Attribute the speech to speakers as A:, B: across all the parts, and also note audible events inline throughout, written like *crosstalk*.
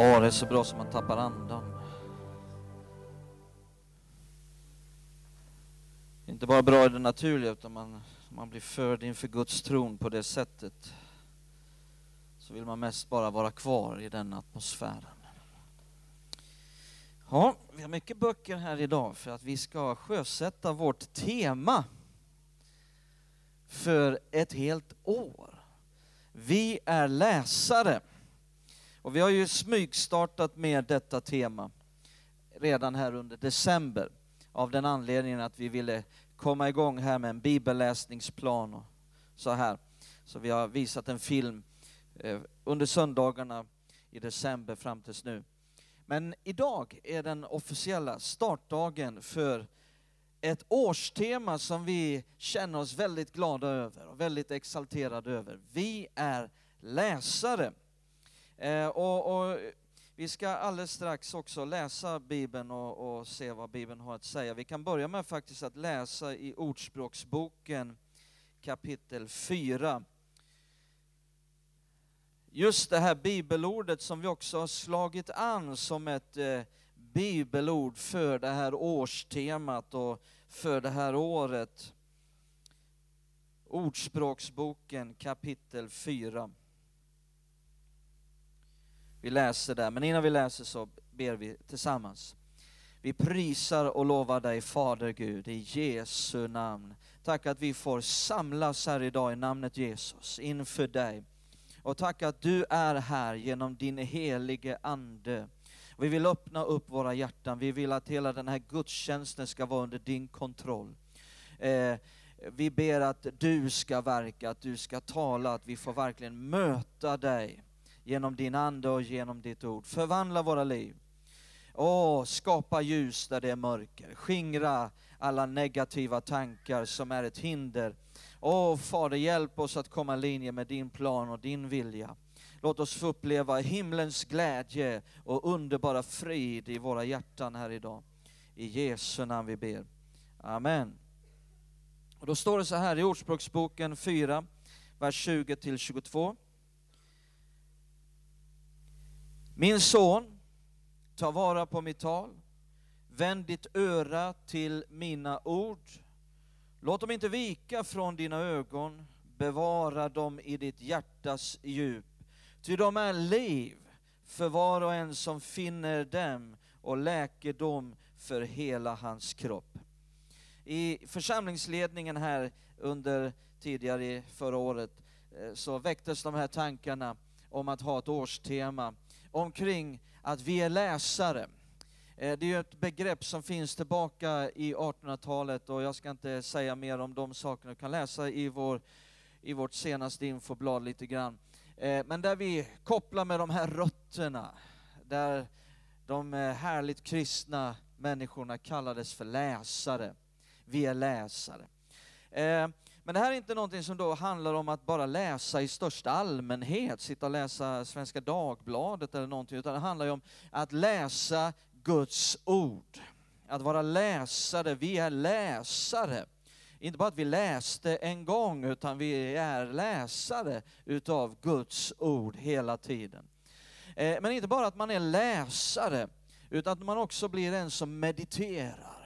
A: Ja, det är så bra som man tappar andan. Det är inte bara bra i det naturliga, utan man, man blir förd inför Guds tron på det sättet. Så vill man mest bara vara kvar i den atmosfären. Ja, vi har mycket böcker här idag för att vi ska sjösätta vårt tema för ett helt år. Vi är läsare. Och vi har ju smygstartat med detta tema redan här under december av den anledningen att vi ville komma igång här med en bibelläsningsplan och så här. Så vi har visat en film eh, under söndagarna i december fram tills nu. Men idag är den officiella startdagen för ett årstema som vi känner oss väldigt glada över och väldigt exalterade över. Vi är läsare. Eh, och, och, vi ska alldeles strax också läsa Bibeln och, och, se vad Bibeln har att säga. Vi kan börja med faktiskt att läsa i Ordspråksboken kapitel 4. Just det här bibelordet som vi också har slagit an som ett eh, bibelord för det här årstemat och för det här året. Ordspråksboken kapitel 4. Vi läser där, men innan vi läser så ber vi tillsammans. Vi prisar och lovar dig Fader Gud i Jesu namn. Tack att vi får samlas här idag i namnet Jesus inför dig. Och tack att du är här genom din helige Ande. Vi vill öppna upp våra hjärtan, vi vill att hela den här gudstjänsten ska vara under din kontroll. Eh, vi ber att du ska verka, att du ska tala, att vi får verkligen möta dig genom din Ande och genom ditt ord. Förvandla våra liv. Åh, skapa ljus där det är mörker. Skingra alla negativa tankar som är ett hinder. Åh, Fader, hjälp oss att komma i linje med din plan och din vilja. Låt oss få uppleva himlens glädje och underbara frid i våra hjärtan här idag. I Jesu namn vi ber. Amen. Och då står det så här i Ordspråksboken 4, vers 20 till 22. Min son, ta vara på mitt tal, vänd ditt öra till mina ord. Låt dem inte vika från dina ögon, bevara dem i ditt hjärtas djup. Ty de är liv för var och en som finner dem och läkedom för hela hans kropp. I församlingsledningen här under tidigare förra året eh, så väcktes de här tankarna om att ha ett årstema omkring att vi är läsare. Eh, det är ju ett begrepp som finns tillbaka i 1800-talet och jag ska inte säga mer om de sakerna. Du kan läsa i, vår, i vårt senaste infoblad lite grann. Eh, men där vi kopplar med de här rötterna, där de eh, härligt kristna människorna kallades för läsare. Vi är läsare. Men det här är inte någonting som då handlar om att bara läsa i största allmänhet, sitta och läsa Svenska Dagbladet eller någonting, utan det handlar ju om att läsa Guds ord. Att vara läsare, vi är läsare. Inte bara att vi läste en gång, utan vi är läsare utav Guds ord hela tiden. Eh, men inte bara att man är läsare, utan att man också blir en som mediterar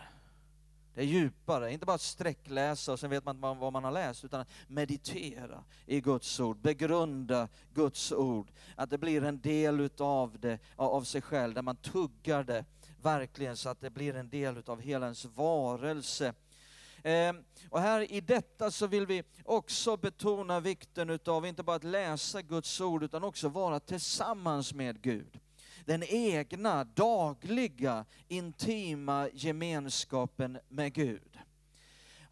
A: det är djupare, inte bara att sträckläsa och sen vet man vad man har läst, utan att meditera i Guds ord, begrunda Guds ord. Att det blir en del utav det, av sig själv, där man tuggar det verkligen så att det blir en del utav hela ens varelse. Ehm, och här i detta så vill vi också betona vikten utav inte bara att läsa Guds ord, utan också vara tillsammans med Gud den egna, dagliga, intima gemenskapen med Gud.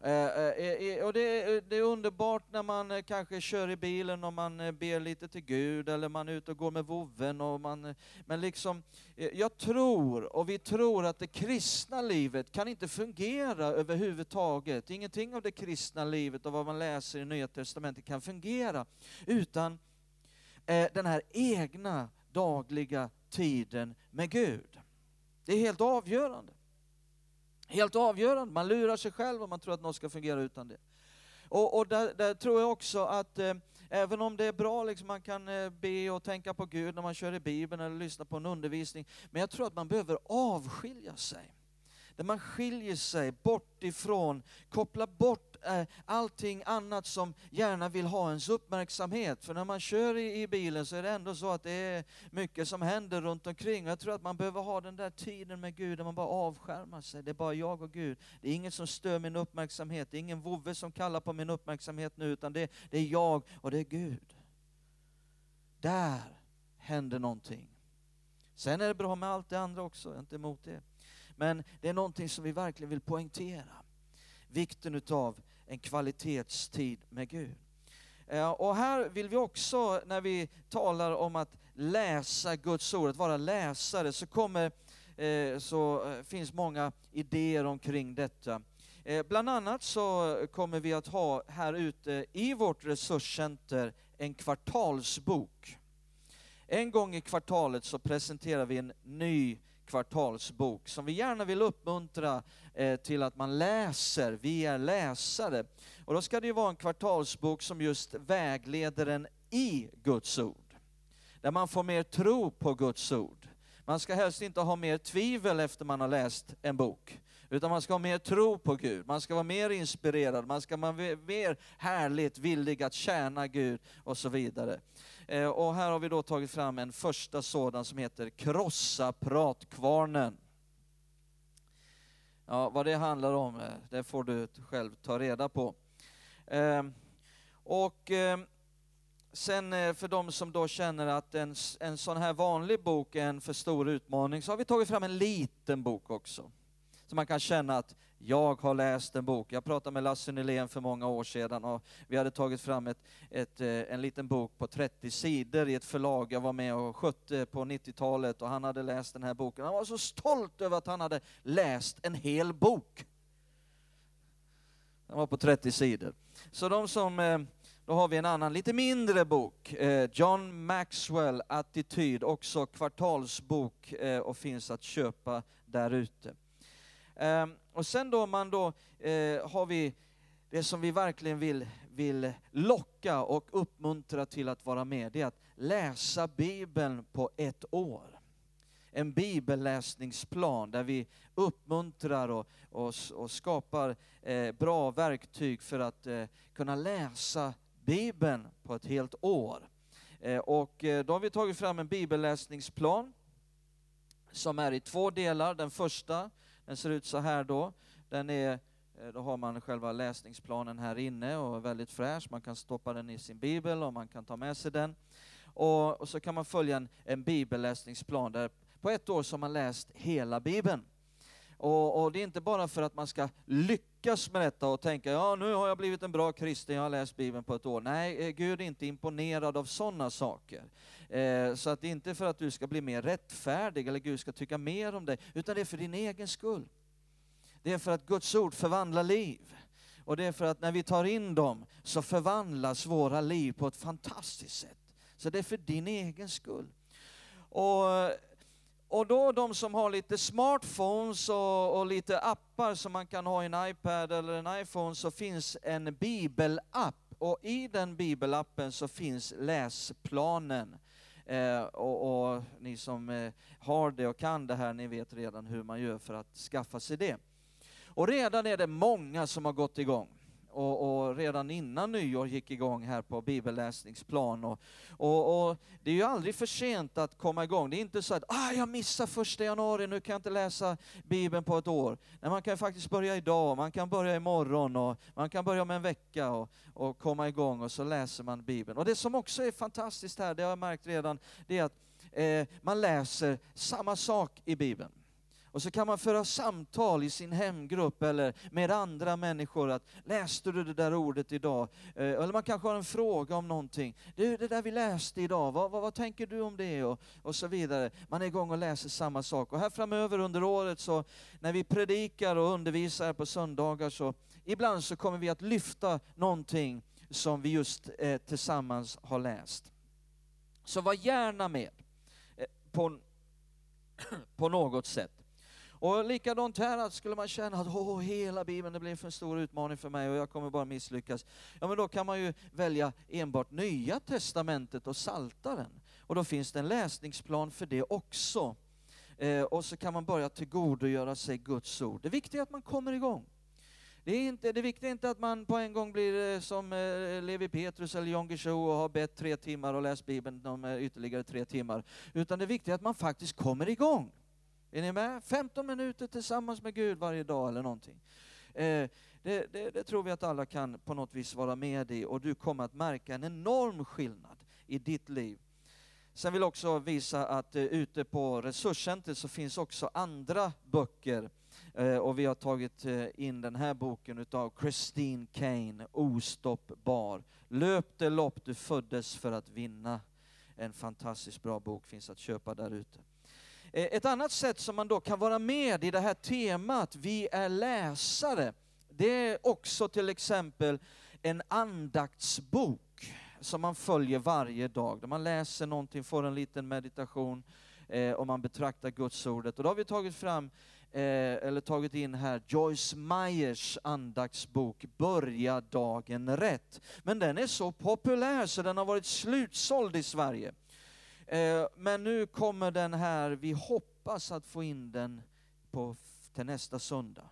A: Eh, eh, eh, och det, det, är underbart när man kanske kör i bilen och man ber lite till Gud eller man är ute och går med vovven. Och man, men liksom, jag tror, och vi tror att det kristna livet kan inte fungera överhuvudtaget. Ingenting av det kristna livet och vad man läser i Nya Testamentet kan fungera utan den här egna dagliga tiden med Gud. Det är helt avgörande. Helt avgörande. Man lurar sig själv om man tror att något ska fungera utan det. Och, och där, där, tror jag också att eh, även om det är bra, liksom, man kan eh, be och tänka på Gud när man kör i Bibeln eller lyssnar på en undervisning, men jag tror att man behöver avskilja sig. Där man skiljer sig bort ifrån, kopplar bort eh, allting annat som gärna vill ha ens uppmärksamhet. För när man kör i, i bilen så är det ändå så att det är mycket som händer runt omkring. Och jag tror att man behöver ha den där tiden med Gud där man bara avskärmar sig. Det är bara jag och Gud. Det är ingen som stör min uppmärksamhet. Det är ingen vovve som kallar på min uppmärksamhet nu, utan det, det är jag och det är Gud. Där händer någonting. Sen är det bra med allt det andra också, jag är inte emot det. Men det är någonting som vi verkligen vill poängtera. Vikten utav en kvalitetstid med Gud. Eh, och här vill vi också, när vi talar om att läsa Guds ord, att vara läsare, så, kommer, eh, så eh, finns många idéer omkring detta. Bland annat så kommer vi att ha här ute i vårt resurscenter en kvartalsbok. En gång i kvartalet så presenterar vi en ny kvartalsbok som vi gärna vill uppmuntra eh, till att man läser. Vi är läsare. Och då ska det ju vara en kvartalsbok som just vägleder en i Guds ord. Där man får mer tro på Guds ord. Man ska helst inte ha mer tvivel efter man har läst en bok, utan man ska ha mer tro på Gud, man ska vara mer inspirerad, man ska vara mer härligt villig att tjäna Gud och så vidare. Eh, och här har vi då tagit fram en första sådan som heter Krossa pratkvarnen. Ja, vad det handlar om, eh, det får du själv ta reda på. Ehm, och ehm, sen eh, för de som då känner att en, en sån här vanlig bok är en för stor utmaning, så har vi tagit fram en liten bok också. Så man kan känna att jag har läst en bok. Jag pratade med Lasse Nylén för många år sedan och vi hade tagit fram ett, ett, eh, en liten bok på 30 sidor i ett förlag jag var med och skötte på 90-talet och han hade läst den här boken. Han var så stolt över att han hade läst en hel bok. Den var på 30 sidor. Så de som, eh, då har vi en annan lite mindre bok, eh, John Maxwell Attityd, också kvartalsbok och finns att köpa där ute. Ehm, och sen då man då eh, har vi det som vi verkligen vill, vill locka och uppmuntra till att vara med, det är att läsa Bibeln på ett år. En bibelläsningsplan där vi uppmuntrar och, och, och skapar eh, bra verktyg för att eh, kunna läsa Bibeln på ett helt år. Eh, och eh, då har vi tagit fram en bibelläsningsplan som är i två delar. Den första den ser ut så här då. Den är, eh, då har man själva läsningsplanen här inne och är väldigt fräsch. Man kan stoppa den i sin bibel och man kan ta med sig den. Och, och så kan man följa en, en bibelläsningsplan där på ett år så har man läst hela bibeln. Och, och, det är inte bara för att man ska lyckas med detta och tänka ja nu har jag blivit en bra kristen, jag har läst Bibeln på ett år. Nej, eh, Gud är inte imponerad av sådana saker. Eh, så att det är inte för att du ska bli mer rättfärdig eller Gud ska tycka mer om dig, utan det är för din egen skull. Det är för att Guds ord förvandlar liv. Och det är för att när vi tar in dem så förvandlas våra liv på ett fantastiskt sätt. Så det är för din egen skull. Och och då de som har lite smartphones och, och, lite appar som man kan ha i en iPad eller en iPhone så finns en bibelapp och i den bibelappen så finns läsplanen. Eh, och, och, ni som eh, har det och kan det här, ni vet redan hur man gör för att skaffa sig det. Och redan är det många som har gått igång och, och, redan innan nyår gick igång här på bibelläsningsplan. Och, och, och, det är ju aldrig för sent att komma igång. Det är inte så att ah, jag missar första januari, nu kan jag inte läsa Bibeln på ett år. Nej, man kan faktiskt börja idag, man kan börja imorgon och man kan börja om en vecka och, och komma igång och så läser man Bibeln. Och det som också är fantastiskt här, det har jag märkt redan, det är att eh, man läser samma sak i Bibeln. Och så kan man föra samtal i sin hemgrupp eller med andra människor. att Läste du det där ordet idag? Eh, eller man kanske har en fråga om någonting. Du, det där vi läste idag, vad, vad, vad tänker du om det? Och, och så vidare. Man är igång och läser samma sak. Och här framöver under året, så när vi predikar och undervisar på söndagar, så ibland så kommer vi att lyfta någonting som vi just eh, tillsammans har läst. Så var gärna med eh, på, på något sätt. Och likadant här, att skulle man känna att Åh, hela Bibeln det blir för stor utmaning för mig och jag kommer bara misslyckas. Ja, men då kan man ju välja enbart Nya Testamentet och Saltaren. Och då finns det en läsningsplan för det också. Eh, och så kan man börja tillgodogöra sig Guds ord. Det viktiga är att man kommer igång. Det, är inte, det viktiga är inte att man på en gång blir eh, som eh, Levi Petrus eller John Guichou, och har bett tre timmar och läst Bibeln de eh, ytterligare tre timmar. Utan det viktiga är att man faktiskt kommer igång. Är ni med? 15 minuter tillsammans med Gud varje dag eller någonting. Eh, det, det, det, tror vi att alla kan på något vis vara med i och du kommer att märka en enorm skillnad i ditt liv. Sen vill jag också visa att eh, ute på Resurscentret så finns också andra böcker eh, och vi har tagit eh, in den här boken utav Christine Kane, Ostoppbar. Löp det lopp du föddes för att vinna. En fantastiskt bra bok finns att köpa där ute. Eh, ett annat sätt som man då kan vara med i det här temat, vi är läsare, det är också till exempel en andaktsbok som man följer varje dag, där man läser någonting, får en liten meditation eh, och man betraktar Guds ordet. Och då har vi tagit fram, eh, eller tagit in här, Joyce Meyers andaktsbok Börja dagen rätt. Men den är så populär så den har varit slutsåld i Sverige. Eh, men nu kommer den här, vi hoppas att få in den på, till nästa söndag.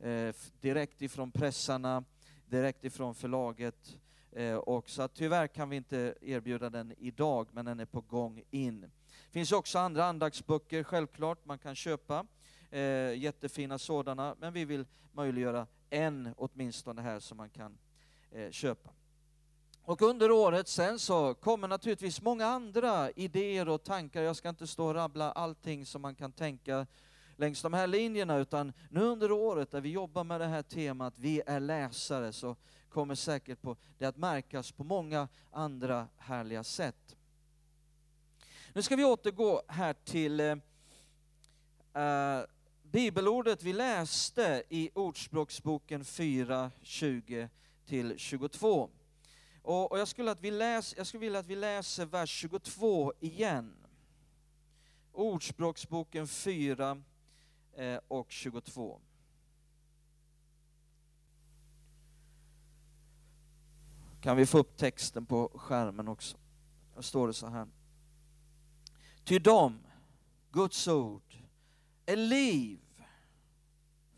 A: Eh, direkt ifrån pressarna, direkt ifrån förlaget. Eh, och så att tyvärr kan vi inte erbjuda den idag, men den är på gång in. Det finns också andra andaktsböcker, självklart, man kan köpa. jättefina sådana, men vi vill möjliggöra en åtminstone här som man kan köpa. Och under året sen så kommer naturligtvis många andra idéer och tankar. Jag ska inte stå och rabbla allting som man kan tänka längs de här linjerna, utan nu under året där vi jobbar med det här temat, vi är läsare, så kommer säkert på det att märkas på många andra härliga sätt. Nu ska vi återgå här till eh, eh bibelordet vi läste i Ordspråksboken 4, 20 22. Och, och jag, skulle att vi läs, jag skulle vilja att vi läser vers 22 igen. Ordspråksboken 4 eh, och 22. Kan vi få upp texten på skärmen också? Då står det så här. Ty dem, Guds ord, är liv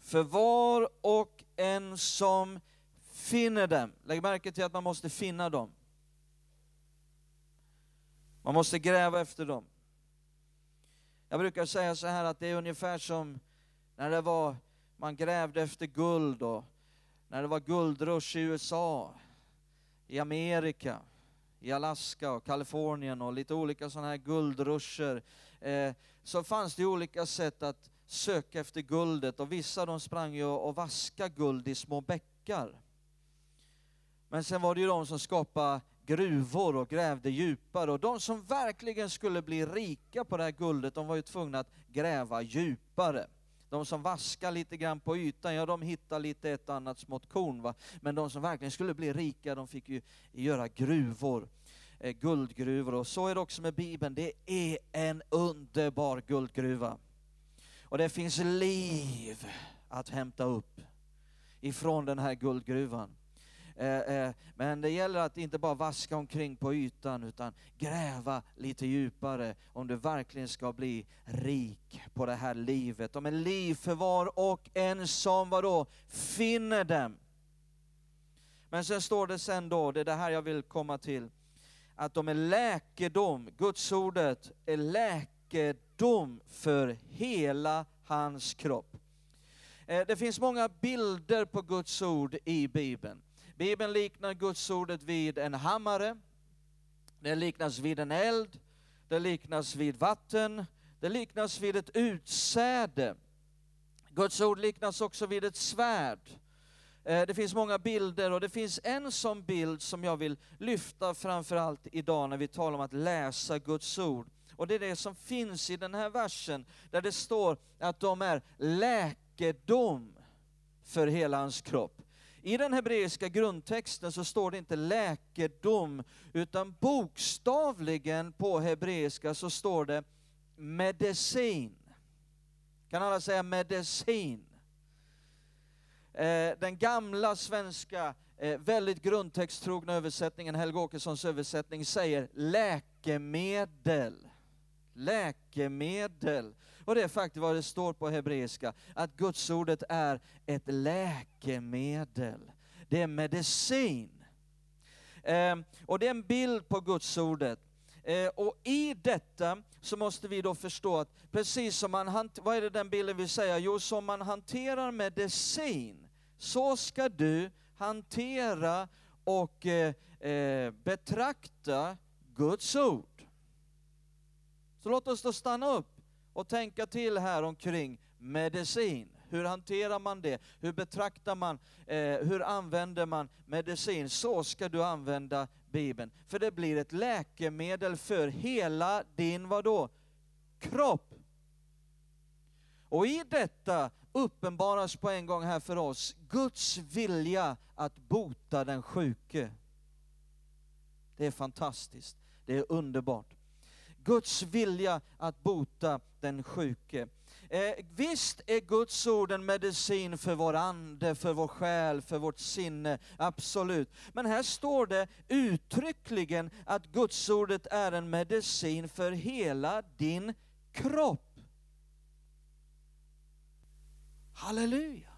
A: för var och en som finner dem. Lägg märke till att man måste finna dem. Man måste gräva efter dem. Jag brukar säga så här att det är ungefär som när det var, man grävde efter guld och när det var guldrush i USA, i Amerika, i Alaska och Kalifornien och lite olika sådana här guldruscher, eh, så fanns det olika sätt att söka efter guldet och vissa de sprang ju och vaskade guld i små bäckar. Men sen var det ju de som skapade gruvor och grävde djupare. Och de som verkligen skulle bli rika på det här guldet, de var ju tvungna att gräva djupare. De som vaskar lite grann på ytan, ja de hittar lite ett annat smått korn. Va? Men de som verkligen skulle bli rika, de fick ju göra gruvor, eh, guldgruvor. Och så är det också med Bibeln, det är en underbar guldgruva. Och det finns liv att hämta upp ifrån den här guldgruvan. Eh, eh, men det gäller att inte bara vaska omkring på ytan utan gräva lite djupare om du verkligen ska bli rik på det här livet. Om en liv för var och en som vadå, finner dem. Men sen står det sen då, det är det här jag vill komma till, att de är läkedom, Guds ordet är läkedom för hela hans kropp. Eh, det finns många bilder på Guds ord i Bibeln. Bibeln liknar Guds ordet vid en hammare, det liknas vid en eld, det liknas vid vatten, det liknas vid ett utsäde Guds ord liknas också vid ett svärd. Eh, det finns många bilder och det finns en sån bild som jag vill lyfta framförallt idag när vi talar om att läsa Guds ord. Och det är det som finns i den här versen där det står att de är läkedom för hela hans kropp. I den hebreiska grundtexten så står det inte läkedom, utan bokstavligen på hebreiska så står det medicin. Kan alla säga medicin? Eh, den gamla svenska, eh, väldigt grundtexttrogna översättningen, Helge Åkessons översättning, säger läkemedel. Läkemedel. Och det är faktiskt vad det står på hebreiska, att gudsordet är ett läkemedel. Det är medicin. Eh, Och det är en bild på gudsordet. Eh, Och i detta så måste vi då förstå att precis som man, vad är det den bilden vill säga? Jo, som man hanterar medicin, så ska du hantera och eh, eh betrakta Guds ord. Så låt oss då stanna upp och tänka till här omkring medicin. Hur hanterar man det? Hur betraktar man, eh, hur använder man medicin? Så ska du använda Bibeln. För det blir ett läkemedel för hela din, vadå? Kropp. Och i detta uppenbaras på en gång här för oss Guds vilja att bota den sjuke. Det är fantastiskt. Det är underbart. Guds vilja att bota den sjuke. Eh, visst är Guds ord en medicin för vår ande, för vår själ, för vårt sinne, absolut. Men här står det uttryckligen att Guds ordet är en medicin för hela din kropp. Halleluja!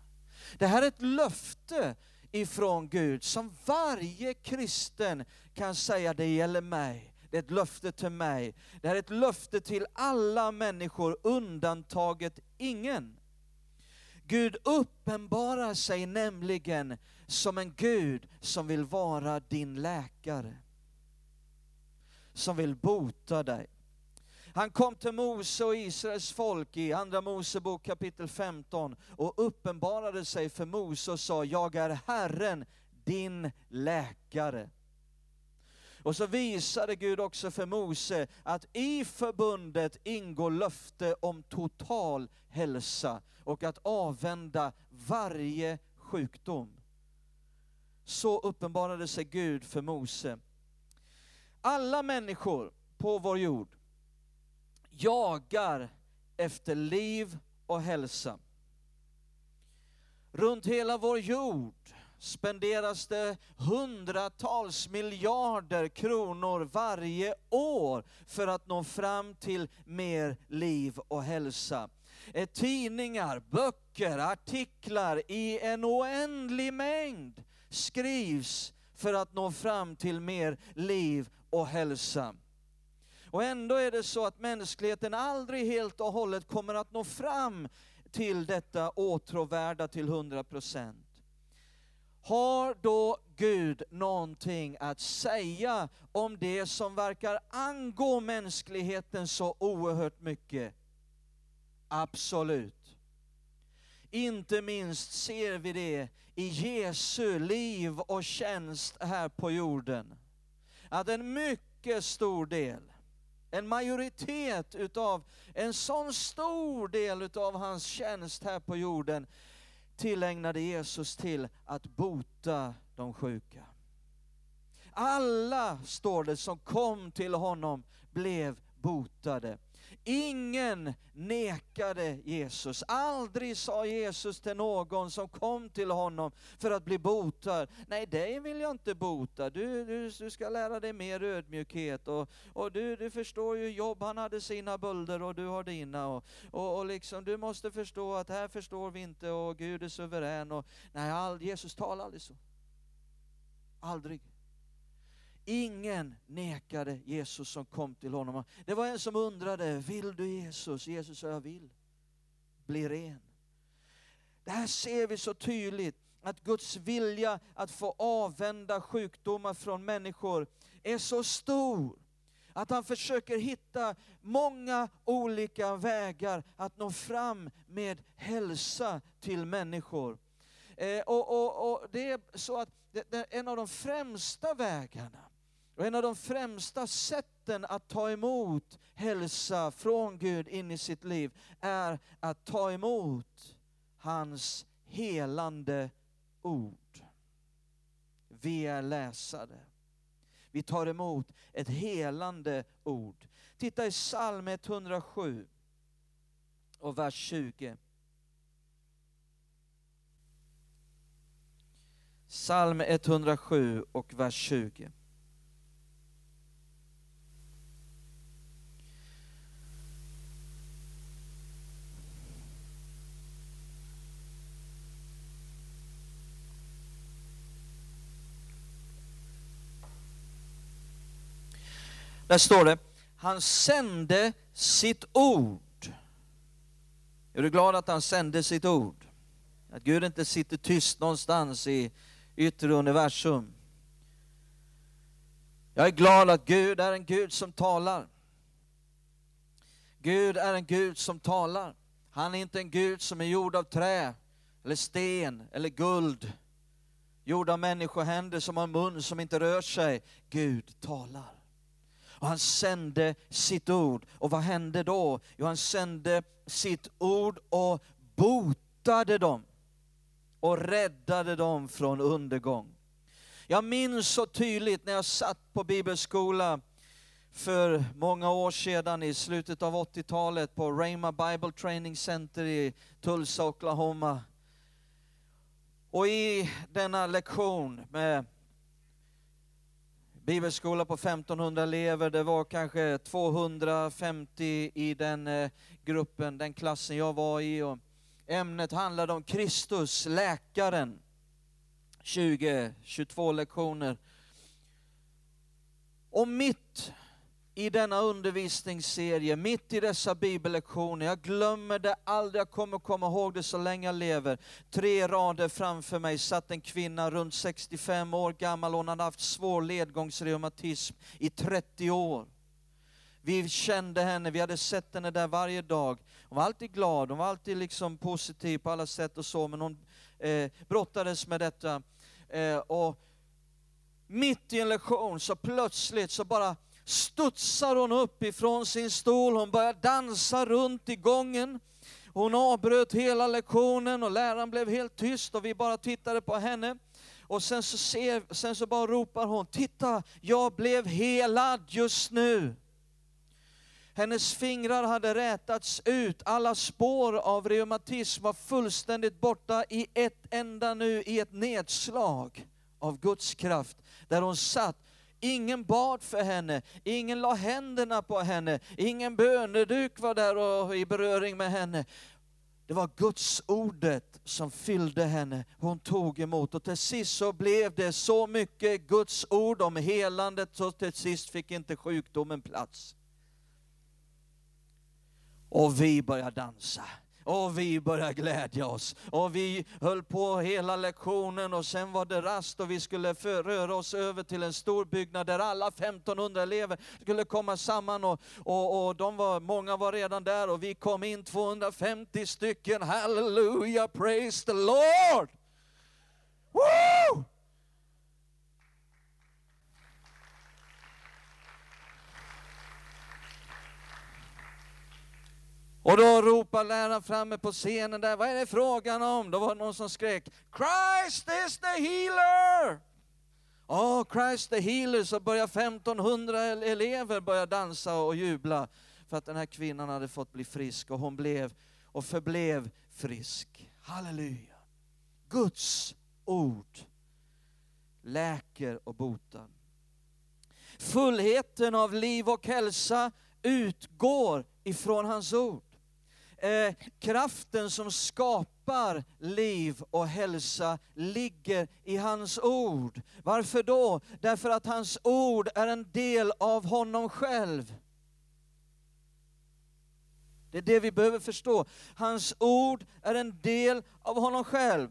A: Det här är ett löfte ifrån Gud som varje kristen kan säga, det gäller mig. Det är ett löfte till mig. Det här är ett löfte till alla människor, undantaget ingen. Gud uppenbarar sig nämligen som en Gud som vill vara din läkare. Som vill bota dig. Han kom till Mose och Israels folk i Andra Mosebok kapitel 15 och uppenbarade sig för Mose och sa, jag är Herren, din läkare. Och så visade Gud också för Mose att i förbundet ingår löfte om total hälsa och att avvända varje sjukdom. Så uppenbarade sig Gud för Mose. Alla människor på vår jord jagar efter liv och hälsa. Runt hela vår jord spenderas det hundratals miljarder kronor varje år för att nå fram till mer liv och hälsa. Eh, tidningar, böcker, artiklar i en oändlig mängd skrivs för att nå fram till mer liv och hälsa. Och ändå är det så att mänskligheten aldrig helt och hållet kommer att nå fram till detta åtråvärda till 100 procent. Har då Gud någonting att säga om det som verkar angå mänskligheten så oerhört mycket? Absolut. Inte minst ser vi det i Jesu liv och tjänst här på jorden. Att en mycket stor del, en majoritet utav, en sån stor del utav hans tjänst här på jorden tillägnade Jesus till att bota de sjuka. Alla, står det, som kom till honom blev botade. Ingen nekade Jesus. Aldrig sa Jesus till någon som kom till honom för att bli botad, nej dig vill jag inte bota, du, du, du ska lära dig mer ödmjukhet och, och du, du förstår ju Jobb, han hade sina bölder och du har dina och, och, och liksom du måste förstå att här förstår vi inte och Gud är suverän och nej, all, Jesus talar aldrig så. Aldrig. Ingen nekade Jesus som kom till honom. Det var en som undrade, vill du Jesus? Jesus sa, jag vill. Bli ren. Det här ser vi så tydligt, att Guds vilja att få avvända sjukdomar från människor är så stor att han försöker hitta många olika vägar att nå fram med hälsa till människor. Eh, och, och, och Det är så att det, det är en av de främsta vägarna och en av de främsta sätten att ta emot hälsa från Gud in i sitt liv är att ta emot hans helande ord. Vi är läsare. Vi tar emot ett helande ord. Titta i psalm 107 och vers 20. Psalm 107 och vers 20. Där står det, han sände sitt ord. Är du glad att han sände sitt ord? Att Gud inte sitter tyst någonstans i yttre universum. Jag är glad att Gud är en Gud som talar. Gud är en Gud som talar. Han är inte en Gud som är gjord av trä, eller sten, eller guld. Gjord av människohänder som har en mun som inte rör sig. Gud talar. Och han sände sitt ord. Och vad hände då? Jo, han sände sitt ord och botade dem och räddade dem från undergång. Jag minns så tydligt när jag satt på bibelskola för många år sedan i slutet av 80-talet på Rhema Bible Training Center i Tulsa, Oklahoma. Och i denna lektion med bibelskola på 1500 elever, det var kanske 250 i den eh, gruppen, den klassen jag var i. Och ämnet handlade om Kristus, läkaren. 20-22 lektioner. Och mitt i denna undervisningsserie, mitt i dessa bibellektioner. Jag glömmer det aldrig, jag kommer komma ihåg det så länge jag lever. Tre rader framför mig satt en kvinna runt 65 år gammal, hon hade haft svår ledgångsreumatism i 30 år. Vi kände henne, vi hade sett henne där varje dag. Hon var alltid glad, hon var alltid liksom positiv på alla sätt och så, men hon eh, brottades med detta. Eh, och mitt i en lektion så plötsligt så bara studsar hon upp ifrån sin stol, hon börjar dansa runt i gången. Hon avbröt hela lektionen och läraren blev helt tyst och vi bara tittade på henne. Och sen så, ser, sen så bara ropar hon, titta, jag blev helad just nu. Hennes fingrar hade rätats ut, alla spår av reumatism var fullständigt borta i ett enda nu, i ett nedslag av Guds kraft. Där hon satt Ingen bad för henne, ingen la händerna på henne, ingen böneduk var där och i beröring med henne. Det var Guds ordet som fyllde henne. Hon tog emot och till sist så blev det så mycket Guds ord om helandet så till sist fick inte sjukdomen plats. Och vi började dansa. Och vi började glädja oss. Och vi höll på hela lektionen och sen var det rast och vi skulle röra oss över till en stor byggnad där alla 1500 elever skulle komma samman och, och, och de var, många var redan där och vi kom in 250 stycken. Halleluja, praise the Lord! Woo! Och då ropar läraren framme på scenen där, vad är det frågan om? Då var det någon som skrek, Christ is the healer! Åh, oh, Christ the healer, så börjar 1500 elever börja dansa och jubla för att den här kvinnan hade fått bli frisk och hon blev och förblev frisk. Halleluja! Guds ord läker och botar. Fullheten av liv och hälsa utgår ifrån hans ord eh, kraften som skapar liv och hälsa ligger i hans ord. Varför då? Därför att hans ord är en del av honom själv. Det är det vi behöver förstå. Hans ord är en del av honom själv.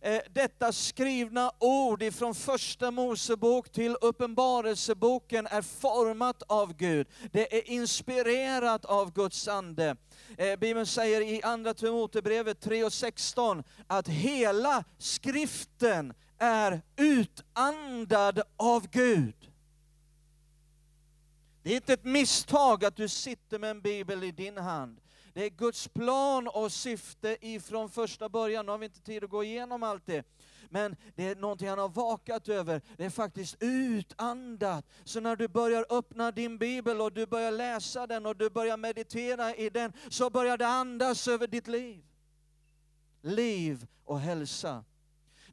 A: Eh, detta skrivna ord ifrån första Mosebok till Uppenbarelseboken är format av Gud. Det är inspirerat av Guds ande. Eh, Bibeln säger i Andra Timoteusbrevet 3 och 16 att hela skriften är utandad av Gud. Det är inte ett misstag att du sitter med en bibel i din hand. Det är Guds plan och syfte ifrån första början. Nu har vi inte tid att gå igenom allt det. Men det är någonting han har vakat över. Det är faktiskt utandat. Så när du börjar öppna din bibel och du börjar läsa den och du börjar meditera i den, så börjar det andas över ditt liv. Liv och hälsa.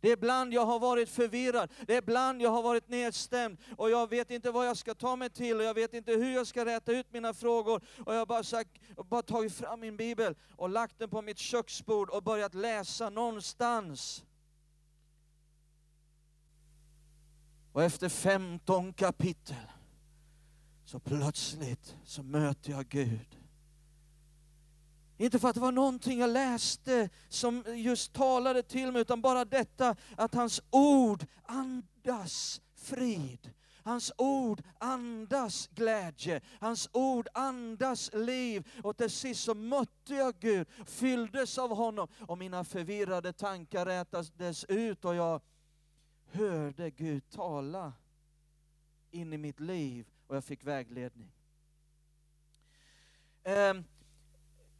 A: Det är ibland jag har varit förvirrad, det är ibland jag har varit nedstämd och jag vet inte vad jag ska ta mig till och jag vet inte hur jag ska räta ut mina frågor. Och jag har bara, sagt, bara tagit fram min bibel och lagt den på mitt köksbord och börjat läsa någonstans. Och efter 15 kapitel så plötsligt så möter jag Gud. Inte för att det var någonting jag läste som just talade till mig, utan bara detta att hans ord andas frid. Hans ord andas glädje, hans ord andas liv. Och till sist så mötte jag Gud, fylldes av honom och mina förvirrade tankar rätades ut och jag hörde Gud tala in i mitt liv och jag fick vägledning. Um,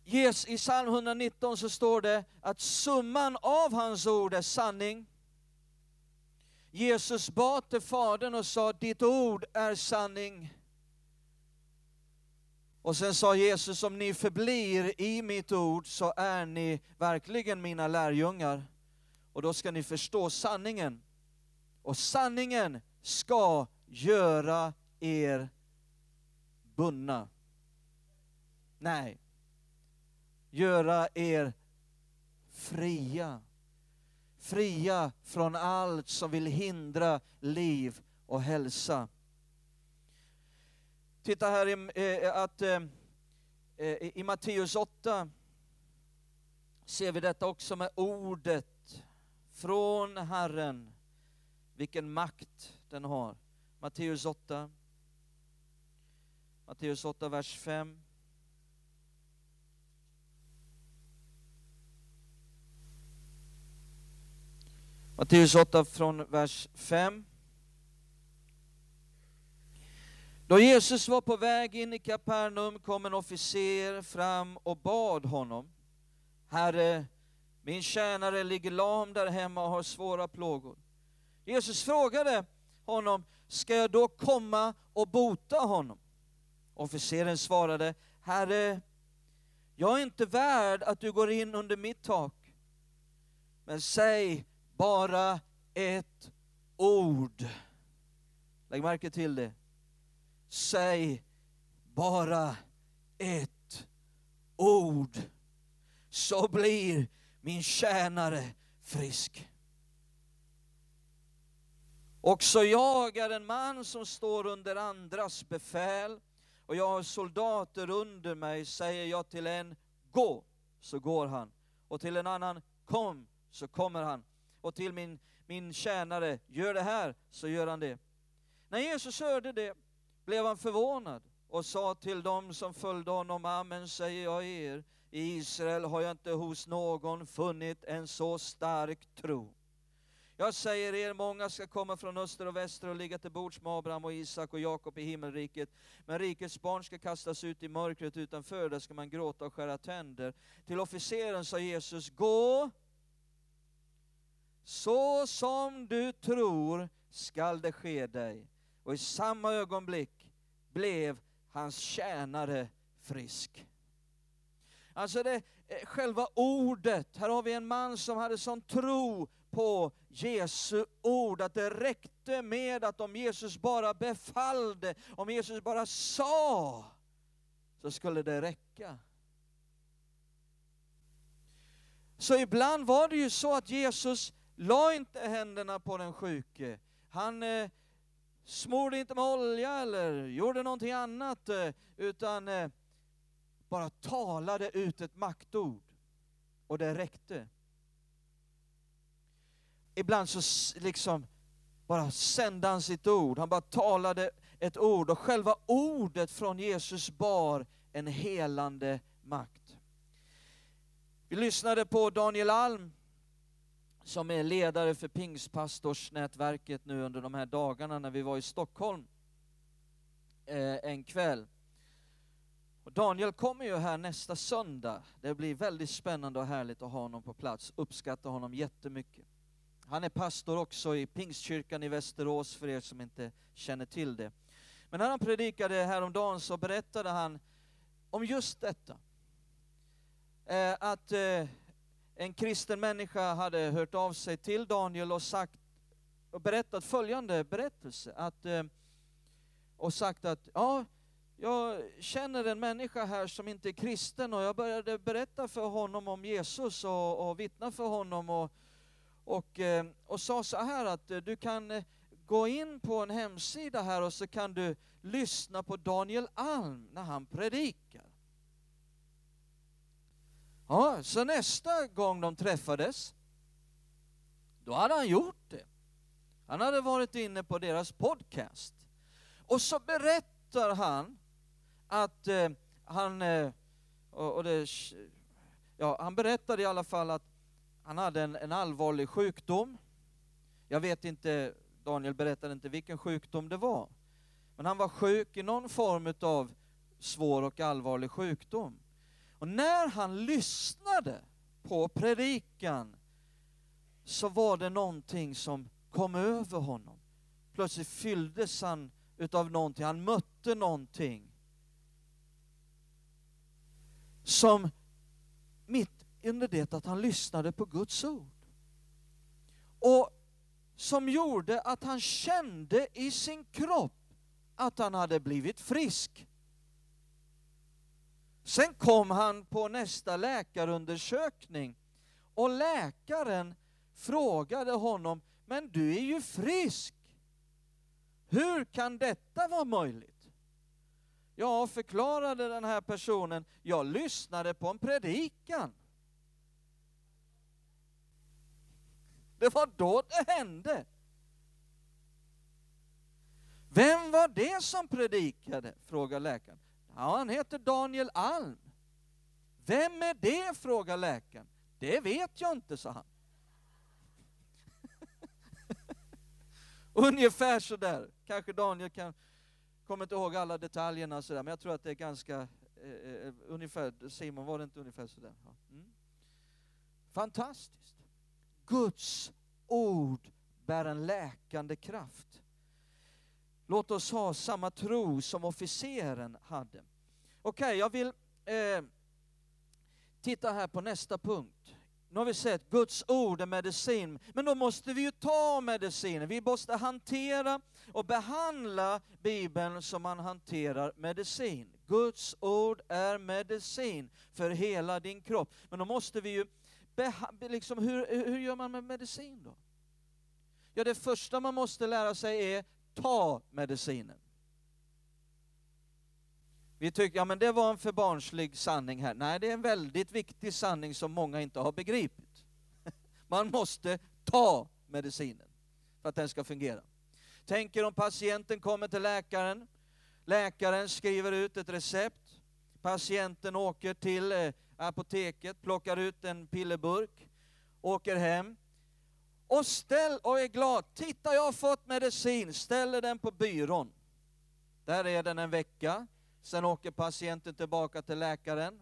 A: i psalm 119 så står det att summan av hans ord är sanning. Jesus bad till Fadern och sa, ditt ord är sanning. Och sen sa Jesus, om ni förblir i mitt ord så är ni verkligen mina lärjungar. Och då ska ni förstå sanningen. Och sanningen ska göra er bundna. Nej, göra er fria. Fria från allt som vill hindra liv och hälsa. Titta här i, eh, att, eh, eh, i Matteus 8 ser vi detta också med ordet från Herren, vilken makt den har. Matteus 8, Matteus 8, vers 5. Matteus 8 från vers 5. Då Jesus var på väg in i Kapernaum kom en officer fram och bad honom. Herre, min tjänare ligger lam där hemma och har svåra plågor. Jesus frågade honom, ska jag då komma och bota honom? Officeren svarade, Herre, jag är inte värd att du går in under mitt tak. Men säg bara ett ord. Lägg märke till det. Säg bara ett ord, så blir min tjänare frisk. Också jag är en man som står under andras befäl och jag har soldater under mig. Säger jag till en gå, så går han. Och till en annan kom, så kommer han och till min, min tjänare, gör det här, så gör han det. När Jesus hörde det blev han förvånad och sa till dem som följde honom, Amen säger jag er, i Israel har jag inte hos någon funnit en så stark tro. Jag säger er, många ska komma från öster och väster och ligga till bords med Abraham och Isak och Jakob i himmelriket. Men rikets barn ska kastas ut i mörkret utanför, där ska man gråta och skära tänder. Till officeren sa Jesus, gå så som du tror skall det ske dig. Och i samma ögonblick blev hans tjänare frisk. Alltså det, eh, själva ordet, här har vi en man som hade sån tro på Jesu ord, att det räckte med att om Jesus bara befallde, om Jesus bara sa, så skulle det räcka. Så ibland var det ju så att Jesus La inte händerna på den sjuke. Han eh, smorde inte med olja eller gjorde någonting annat, eh, utan eh, bara talade ut ett maktord. Och det räckte. ibland så liksom bara sände han sitt ord. Han bara talade ett ord och själva ordet från Jesus bar en helande makt. Vi lyssnade på Daniel Alm som är ledare för Pingstpastorsnätverket nu under de här dagarna när vi var i Stockholm eh, en kväll. Och Daniel kommer ju här nästa söndag. Det blir väldigt spännande och härligt att ha honom på plats. Uppskattar honom jättemycket. Han är pastor också i Pingstkyrkan i Västerås för er som inte känner till det. Men när han predikade häromdagen så berättade han om just detta. Eh, att eh, en kristen människa hade hört av sig till Daniel och sagt och berättat följande berättelse. Att, eh, och sagt att ja, jag känner en människa här som inte är kristen och jag började berätta för honom om Jesus och, och vittna för honom och, och, eh, och sa så här att eh, du kan gå in på en hemsida här och så kan du lyssna på Daniel Alm när han predikar. Ja, så nästa gång de träffades, då hade han gjort det. Han hade varit inne på deras podcast. Och så berättar han att eh, han, eh, och, och det, ja, han berättade i alla fall att han hade en, en allvarlig sjukdom. Jag vet inte, Daniel berättade inte vilken sjukdom det var. Men han var sjuk i någon form av svår och allvarlig sjukdom. Och när han lyssnade på predikan så var det någonting som kom över honom. Plötsligt fylldes han utav någonting, han mötte någonting som mitt under det att han lyssnade på Guds ord. Och som gjorde att han kände i sin kropp att han hade blivit frisk. Sen kom han på nästa läkarundersökning och läkaren frågade honom, men du är ju frisk. Hur kan detta vara möjligt? Ja, förklarade den här personen, jag lyssnade på en predikan. Det var då det hände. Vem var det som predikade? frågar läkaren. Ja, han heter Daniel Alm. Vem är det? frågar läkaren. Det vet jag inte, sa han. *laughs* Ungefär så där. Kanske Daniel kan, kommer inte ihåg alla detaljerna sådär, men jag tror att det är ganska, eh, eh ungefär, Simon var det inte ungefär sådär? Ja. Mm. Fantastiskt. Guds ord bär en läkande kraft. Låt oss ha samma tro som officeren hade. Okej, okay, jag vill eh, titta här på nästa punkt. Nu har vi sett Guds ord är medicin, men då måste vi ju ta medicinen. Vi måste hantera och behandla Bibeln som man hanterar medicin. Guds ord är medicin för hela din kropp. Men då måste vi ju, liksom, hur, hur gör man med medicin då? Ja, det första man måste lära sig är ta medicinen. Vi tycker, ja men det var en för barnslig sanning här. Nej, det är en väldigt viktig sanning som många inte har begripit. *laughs* Man måste ta medicinen för att den ska fungera. Tänk er om patienten kommer till läkaren, läkaren skriver ut ett recept, patienten åker till eh, apoteket, plockar ut en pillerburk, åker hem, och ställ och är glad. Titta, jag har fått medicin. Ställer den på byrån. Där är den en vecka. Sen åker patienten tillbaka till läkaren.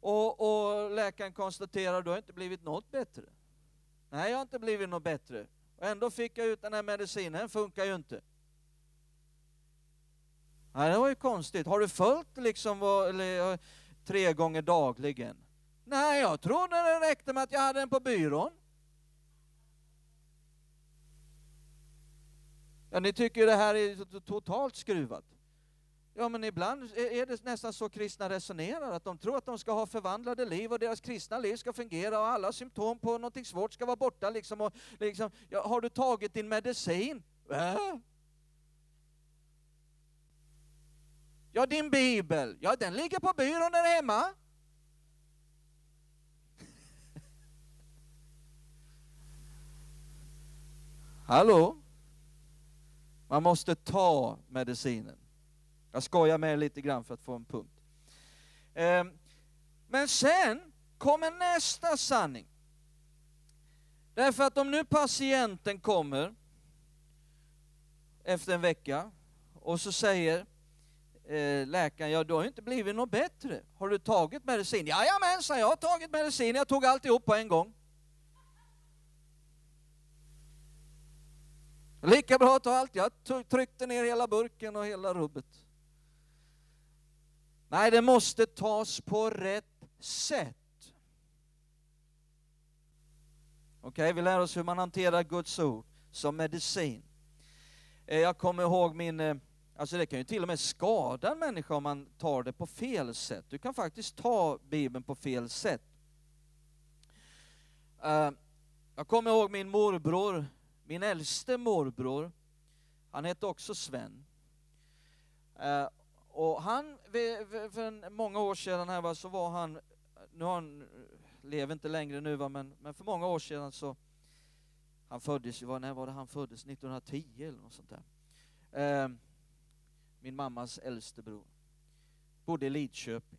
A: Och, och läkaren konstaterar, du har inte blivit något bättre. Nej, jag har inte blivit något bättre. Och ändå fick jag ut den här medicinen, den funkar ju inte. Nej, det var ju konstigt. Har du följt liksom vad, eller, eh, tre gånger dagligen? Nej, jag trodde det räckte med att jag hade den på byrån. Ja, ni tycker det här är totalt skruvat. Ja, men ibland är det nästan så kristna resonerar, att de tror att de ska ha förvandlade liv och deras kristna liv ska fungera och alla symptom på någonting svårt ska vara borta. Liksom, och, liksom, ja, har du tagit din medicin? Äh? Ja, din bibel, ja den ligger på byrån där hemma. *laughs* Hallå? Man måste ta medicinen. Jag skojar med er lite grann för att få en punkt. Ehm, men sen kommer nästa sanning. Därför att om nu patienten kommer efter en vecka och så säger eh, läkaren, ja du har ju inte blivit något bättre. Har du tagit medicin? Jajamensan, jag har tagit medicin, jag tog alltihop på en gång. Lika bra att ta allt, jag tryckte ner hela burken och hela rubbet. Nej, det måste tas på rätt sätt. Okej, okay, vi lär oss hur man hanterar Guds ord som medicin. Eh, jag kommer ihåg min, eh, alltså det kan ju till och med skada en människa om man tar det på fel sätt. Du kan faktiskt ta Bibeln på fel sätt. Eh, jag kommer ihåg min morbror, min äldste morbror, han hette också Sven. Eh, och han, för många år sedan här så var han, nu har han, lever inte längre nu va, men, men för många år sedan så, han föddes ju, när var det han föddes? 1910 eller något sånt där. Eh, min mammas äldste bror. Bodde i Lidköping.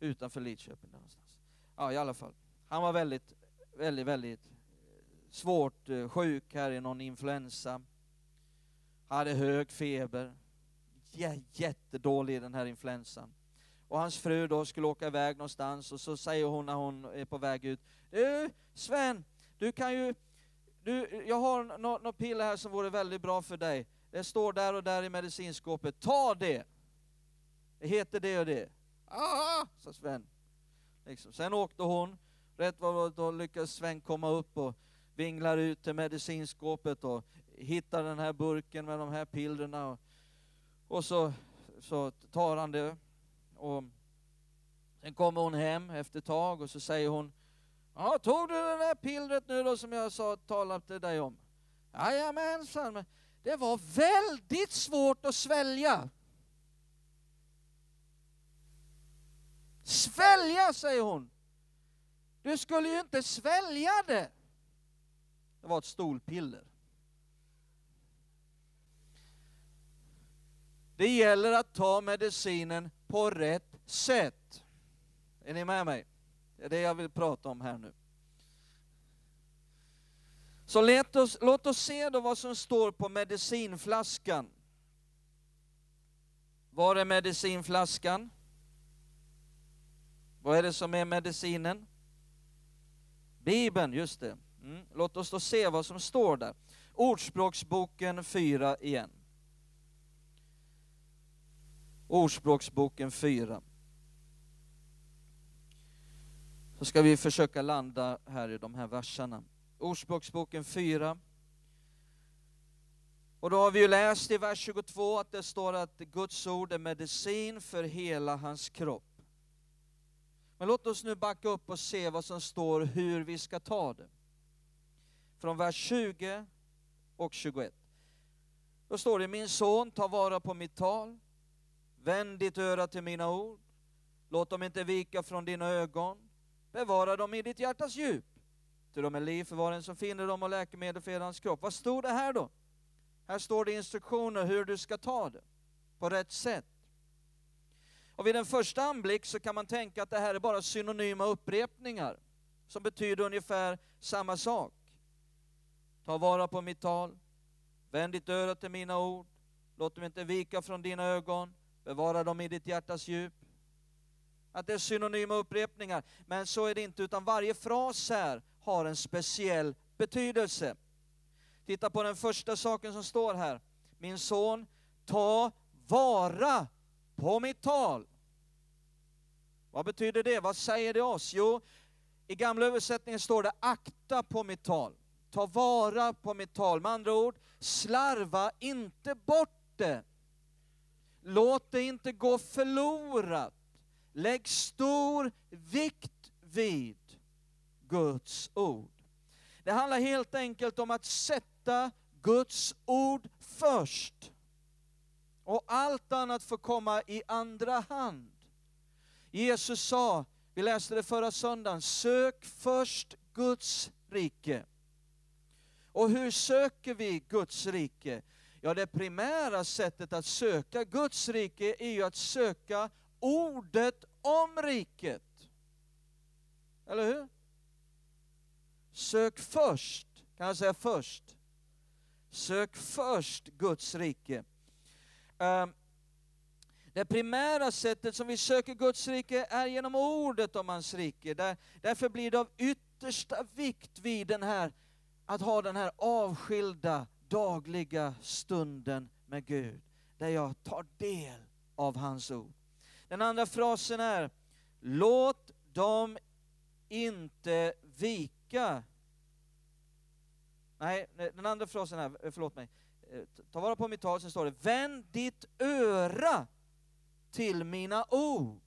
A: Utanför Lidköping där någonstans. Ja, i alla fall. Han var väldigt, väldigt, väldigt svårt eh, sjuk här i någon influensa. Hade hög feber jättedålig i den här influensan. Och hans fru då skulle åka iväg någonstans och så säger hon när hon är på väg ut, du Sven, du kan ju, du, jag har något no piller här som vore väldigt bra för dig. Det står där och där i medicinskåpet, ta det! Det heter det och det. Ah, sa Sven. Liksom. Sen åkte hon, rätt vad då lyckades Sven komma upp och vinglar ut till medicinskåpet och hittar den här burken med de här pillerna och så, så tar han det och sen kommer hon hem efter ett tag och så säger hon Ja, tog du det där pillret nu då som jag sa, talade till dig om? Jajamensan, men det var väldigt svårt att svälja. Svälja, säger hon. Du skulle ju inte svälja det. Det var ett stolpiller. Det gäller att ta medicinen på rätt sätt. Är ni med mig? Det är det jag vill prata om här nu. Så låt oss, låt oss se då vad som står på medicinflaskan. Var är medicinflaskan? Vad är det som är medicinen? Bibeln, just det. Mm. Låt oss då se vad som står där. Ordspråksboken 4 igen. Ordspråksboken 4. Så ska vi försöka landa här i de här verserna. Ordspråksboken 4. Och då har vi ju läst i vers 22 att det står att Guds ord är medicin för hela hans kropp. Men låt oss nu backa upp och se vad som står hur vi ska ta det. Från vers 20 och 21. Då står det, min son, ta vara på mitt tal, Vänd ditt öra till mina ord. Låt dem inte vika från dina ögon. Bevara dem i ditt hjärtas djup. Till de är liv för var en som finner dem och läkemedel för hela hans kropp. Vad står det här då? Här står det instruktioner hur du ska ta det på rätt sätt. Och vid en första anblick så kan man tänka att det här är bara synonyma upprepningar som betyder ungefär samma sak. Ta vara på mitt tal, vänd ditt öra till mina ord, låt dem inte vika från dina ögon, Bevara dem i ditt hjärtas djup. Att det är synonyma upprepningar. Men så är det inte, utan varje fras här har en speciell betydelse. Titta på den första saken som står här. Min son, ta vara på mitt tal. Vad betyder det? Vad säger det oss? Jo, i gamla översättningen står det akta på mitt tal. Ta vara på mitt tal. Med andra ord, slarva inte bort det. Låt det inte gå förlorat. Lägg stor vikt vid Guds ord. Det handlar helt enkelt om att sätta Guds ord först. Och allt annat får komma i andra hand. Jesus sa, vi läste det förra söndagen, sök först Guds rike. Och hur söker vi Guds rike? Ja, det primära sättet att söka Guds rike är ju att söka ordet om riket. Eller hur? Sök först, kan jag säga först? Sök först Guds rike. Ehm, det primära sättet som vi söker Guds rike är genom ordet om hans rike. Därför blir det av yttersta vikt vid den här, att ha den här avskilda dagliga stunden med Gud, där jag tar del av hans ord. Den andra frasen är, låt dem inte vika. Nej, den andra frasen är, eh, förlåt mig, eh, ta vara på mitt tal, sen står det, vänd ditt öra till mina ord.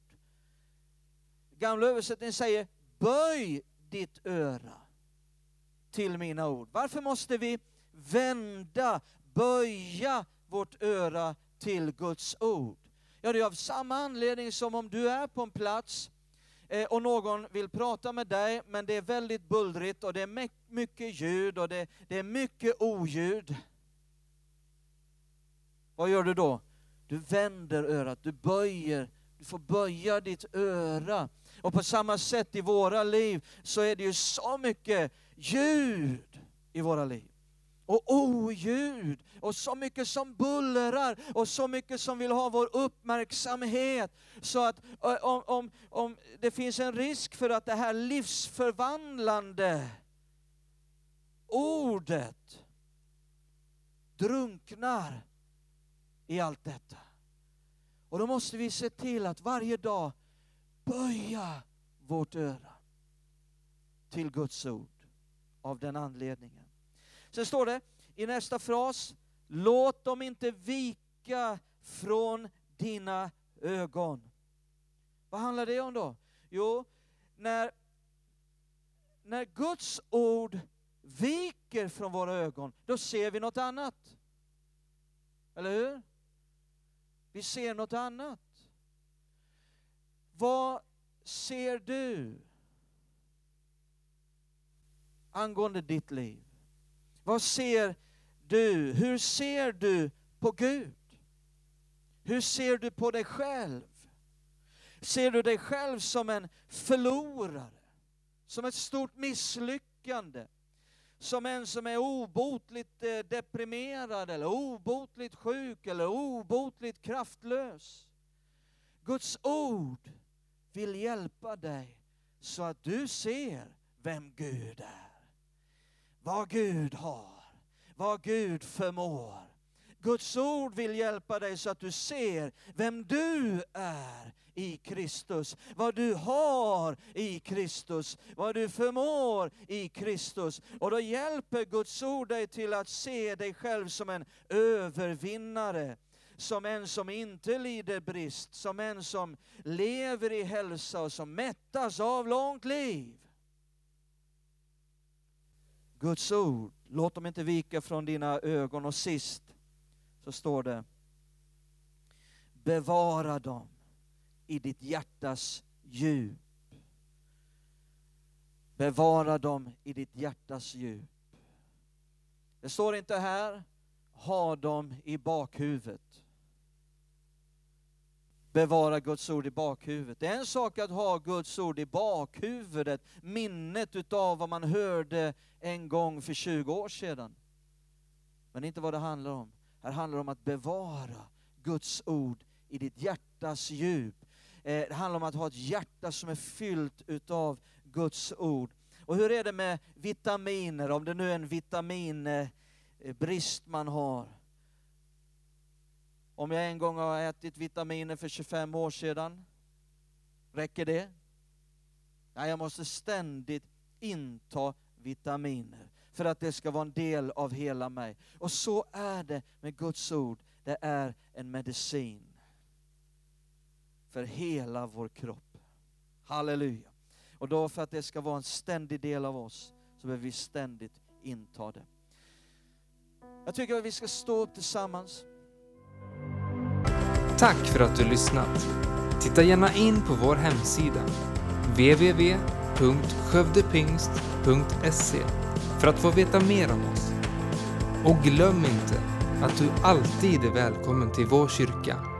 A: Gamla översättningen säger, böj ditt öra till mina ord. Varför måste vi vända, böja vårt öra till Guds ord? Ja, det är av samma anledning som om du är på en plats eh, och någon vill prata med dig, men det är väldigt bullrigt och det är mycket ljud och det, det är mycket oljud. Vad gör du då? Du vänder örat, du böjer, du får böja ditt öra. Och på samma sätt i våra liv så är det ju så mycket ljud i våra liv. Och oljud, och så mycket som bullrar, och så mycket som vill ha vår uppmärksamhet. Så att om, om, om det finns en risk för att det här livsförvandlande ordet drunknar i allt detta. Och då måste vi se till att varje dag böja vårt öra till Guds ord av den anledningen. Sen står det i nästa fras, låt dem inte vika från dina ögon. Vad handlar det om då? Jo, när, när Guds ord viker från våra ögon, då ser vi något annat. Eller hur? Vi ser något annat. Vad ser du angående ditt liv? Vad ser du? Hur ser du på Gud? Hur ser du på dig själv? Ser du dig själv som en förlorare? Som ett stort misslyckande? som en som är obotligt eh, deprimerad eller obotligt sjuk eller obotligt kraftlös. Guds ord vill hjälpa dig så att du ser vem Gud är. Vad Gud har, vad Gud förmår. Guds ord vill hjälpa dig så att du ser vem du är i Kristus, vad du har i Kristus, vad du förmår i Kristus. Och då hjälper Guds ord dig till att se dig själv som en övervinnare som en som inte lider brist, som en som lever i hälsa och som mättas av långt liv. Guds ord, låt dem inte vika från dina ögon. Och sist så står det, bevara dem i ditt hjärtas djup. Bevara dem i ditt hjärtas djup. Det står inte här, ha dem i bakhuvudet. Bevara Guds ord i bakhuvudet. Det är en sak att ha Guds ord i bakhuvudet, minnet utav vad man hörde en gång för 20 år sedan. Men inte vad det handlar om. Här handlar det om att bevara Guds ord i ditt hjärtas djup. Eh, det handlar om att ha ett hjärta som är fyllt utav Guds ord. Och hur är det med vitaminer, om det nu är en vitamin eh, Eh, brist man har? Om jag en gång har ätit vitaminer för 25 år sedan, räcker det? Nej, jag måste ständigt inta vitaminer för att det ska vara en del av hela mig. Och så är det med Guds ord. Det är en medicin för hela vår kropp. Halleluja. Och då för att det ska vara en ständig del av oss så behöver vi ständigt inta det. Jag tycker att vi ska stå upp tillsammans.
B: Tack för att du lyssnat. Titta gärna in på vår hemsida www.skövdepingst.se för att få veta mer om oss. Och glöm inte att du alltid är välkommen till vår kyrka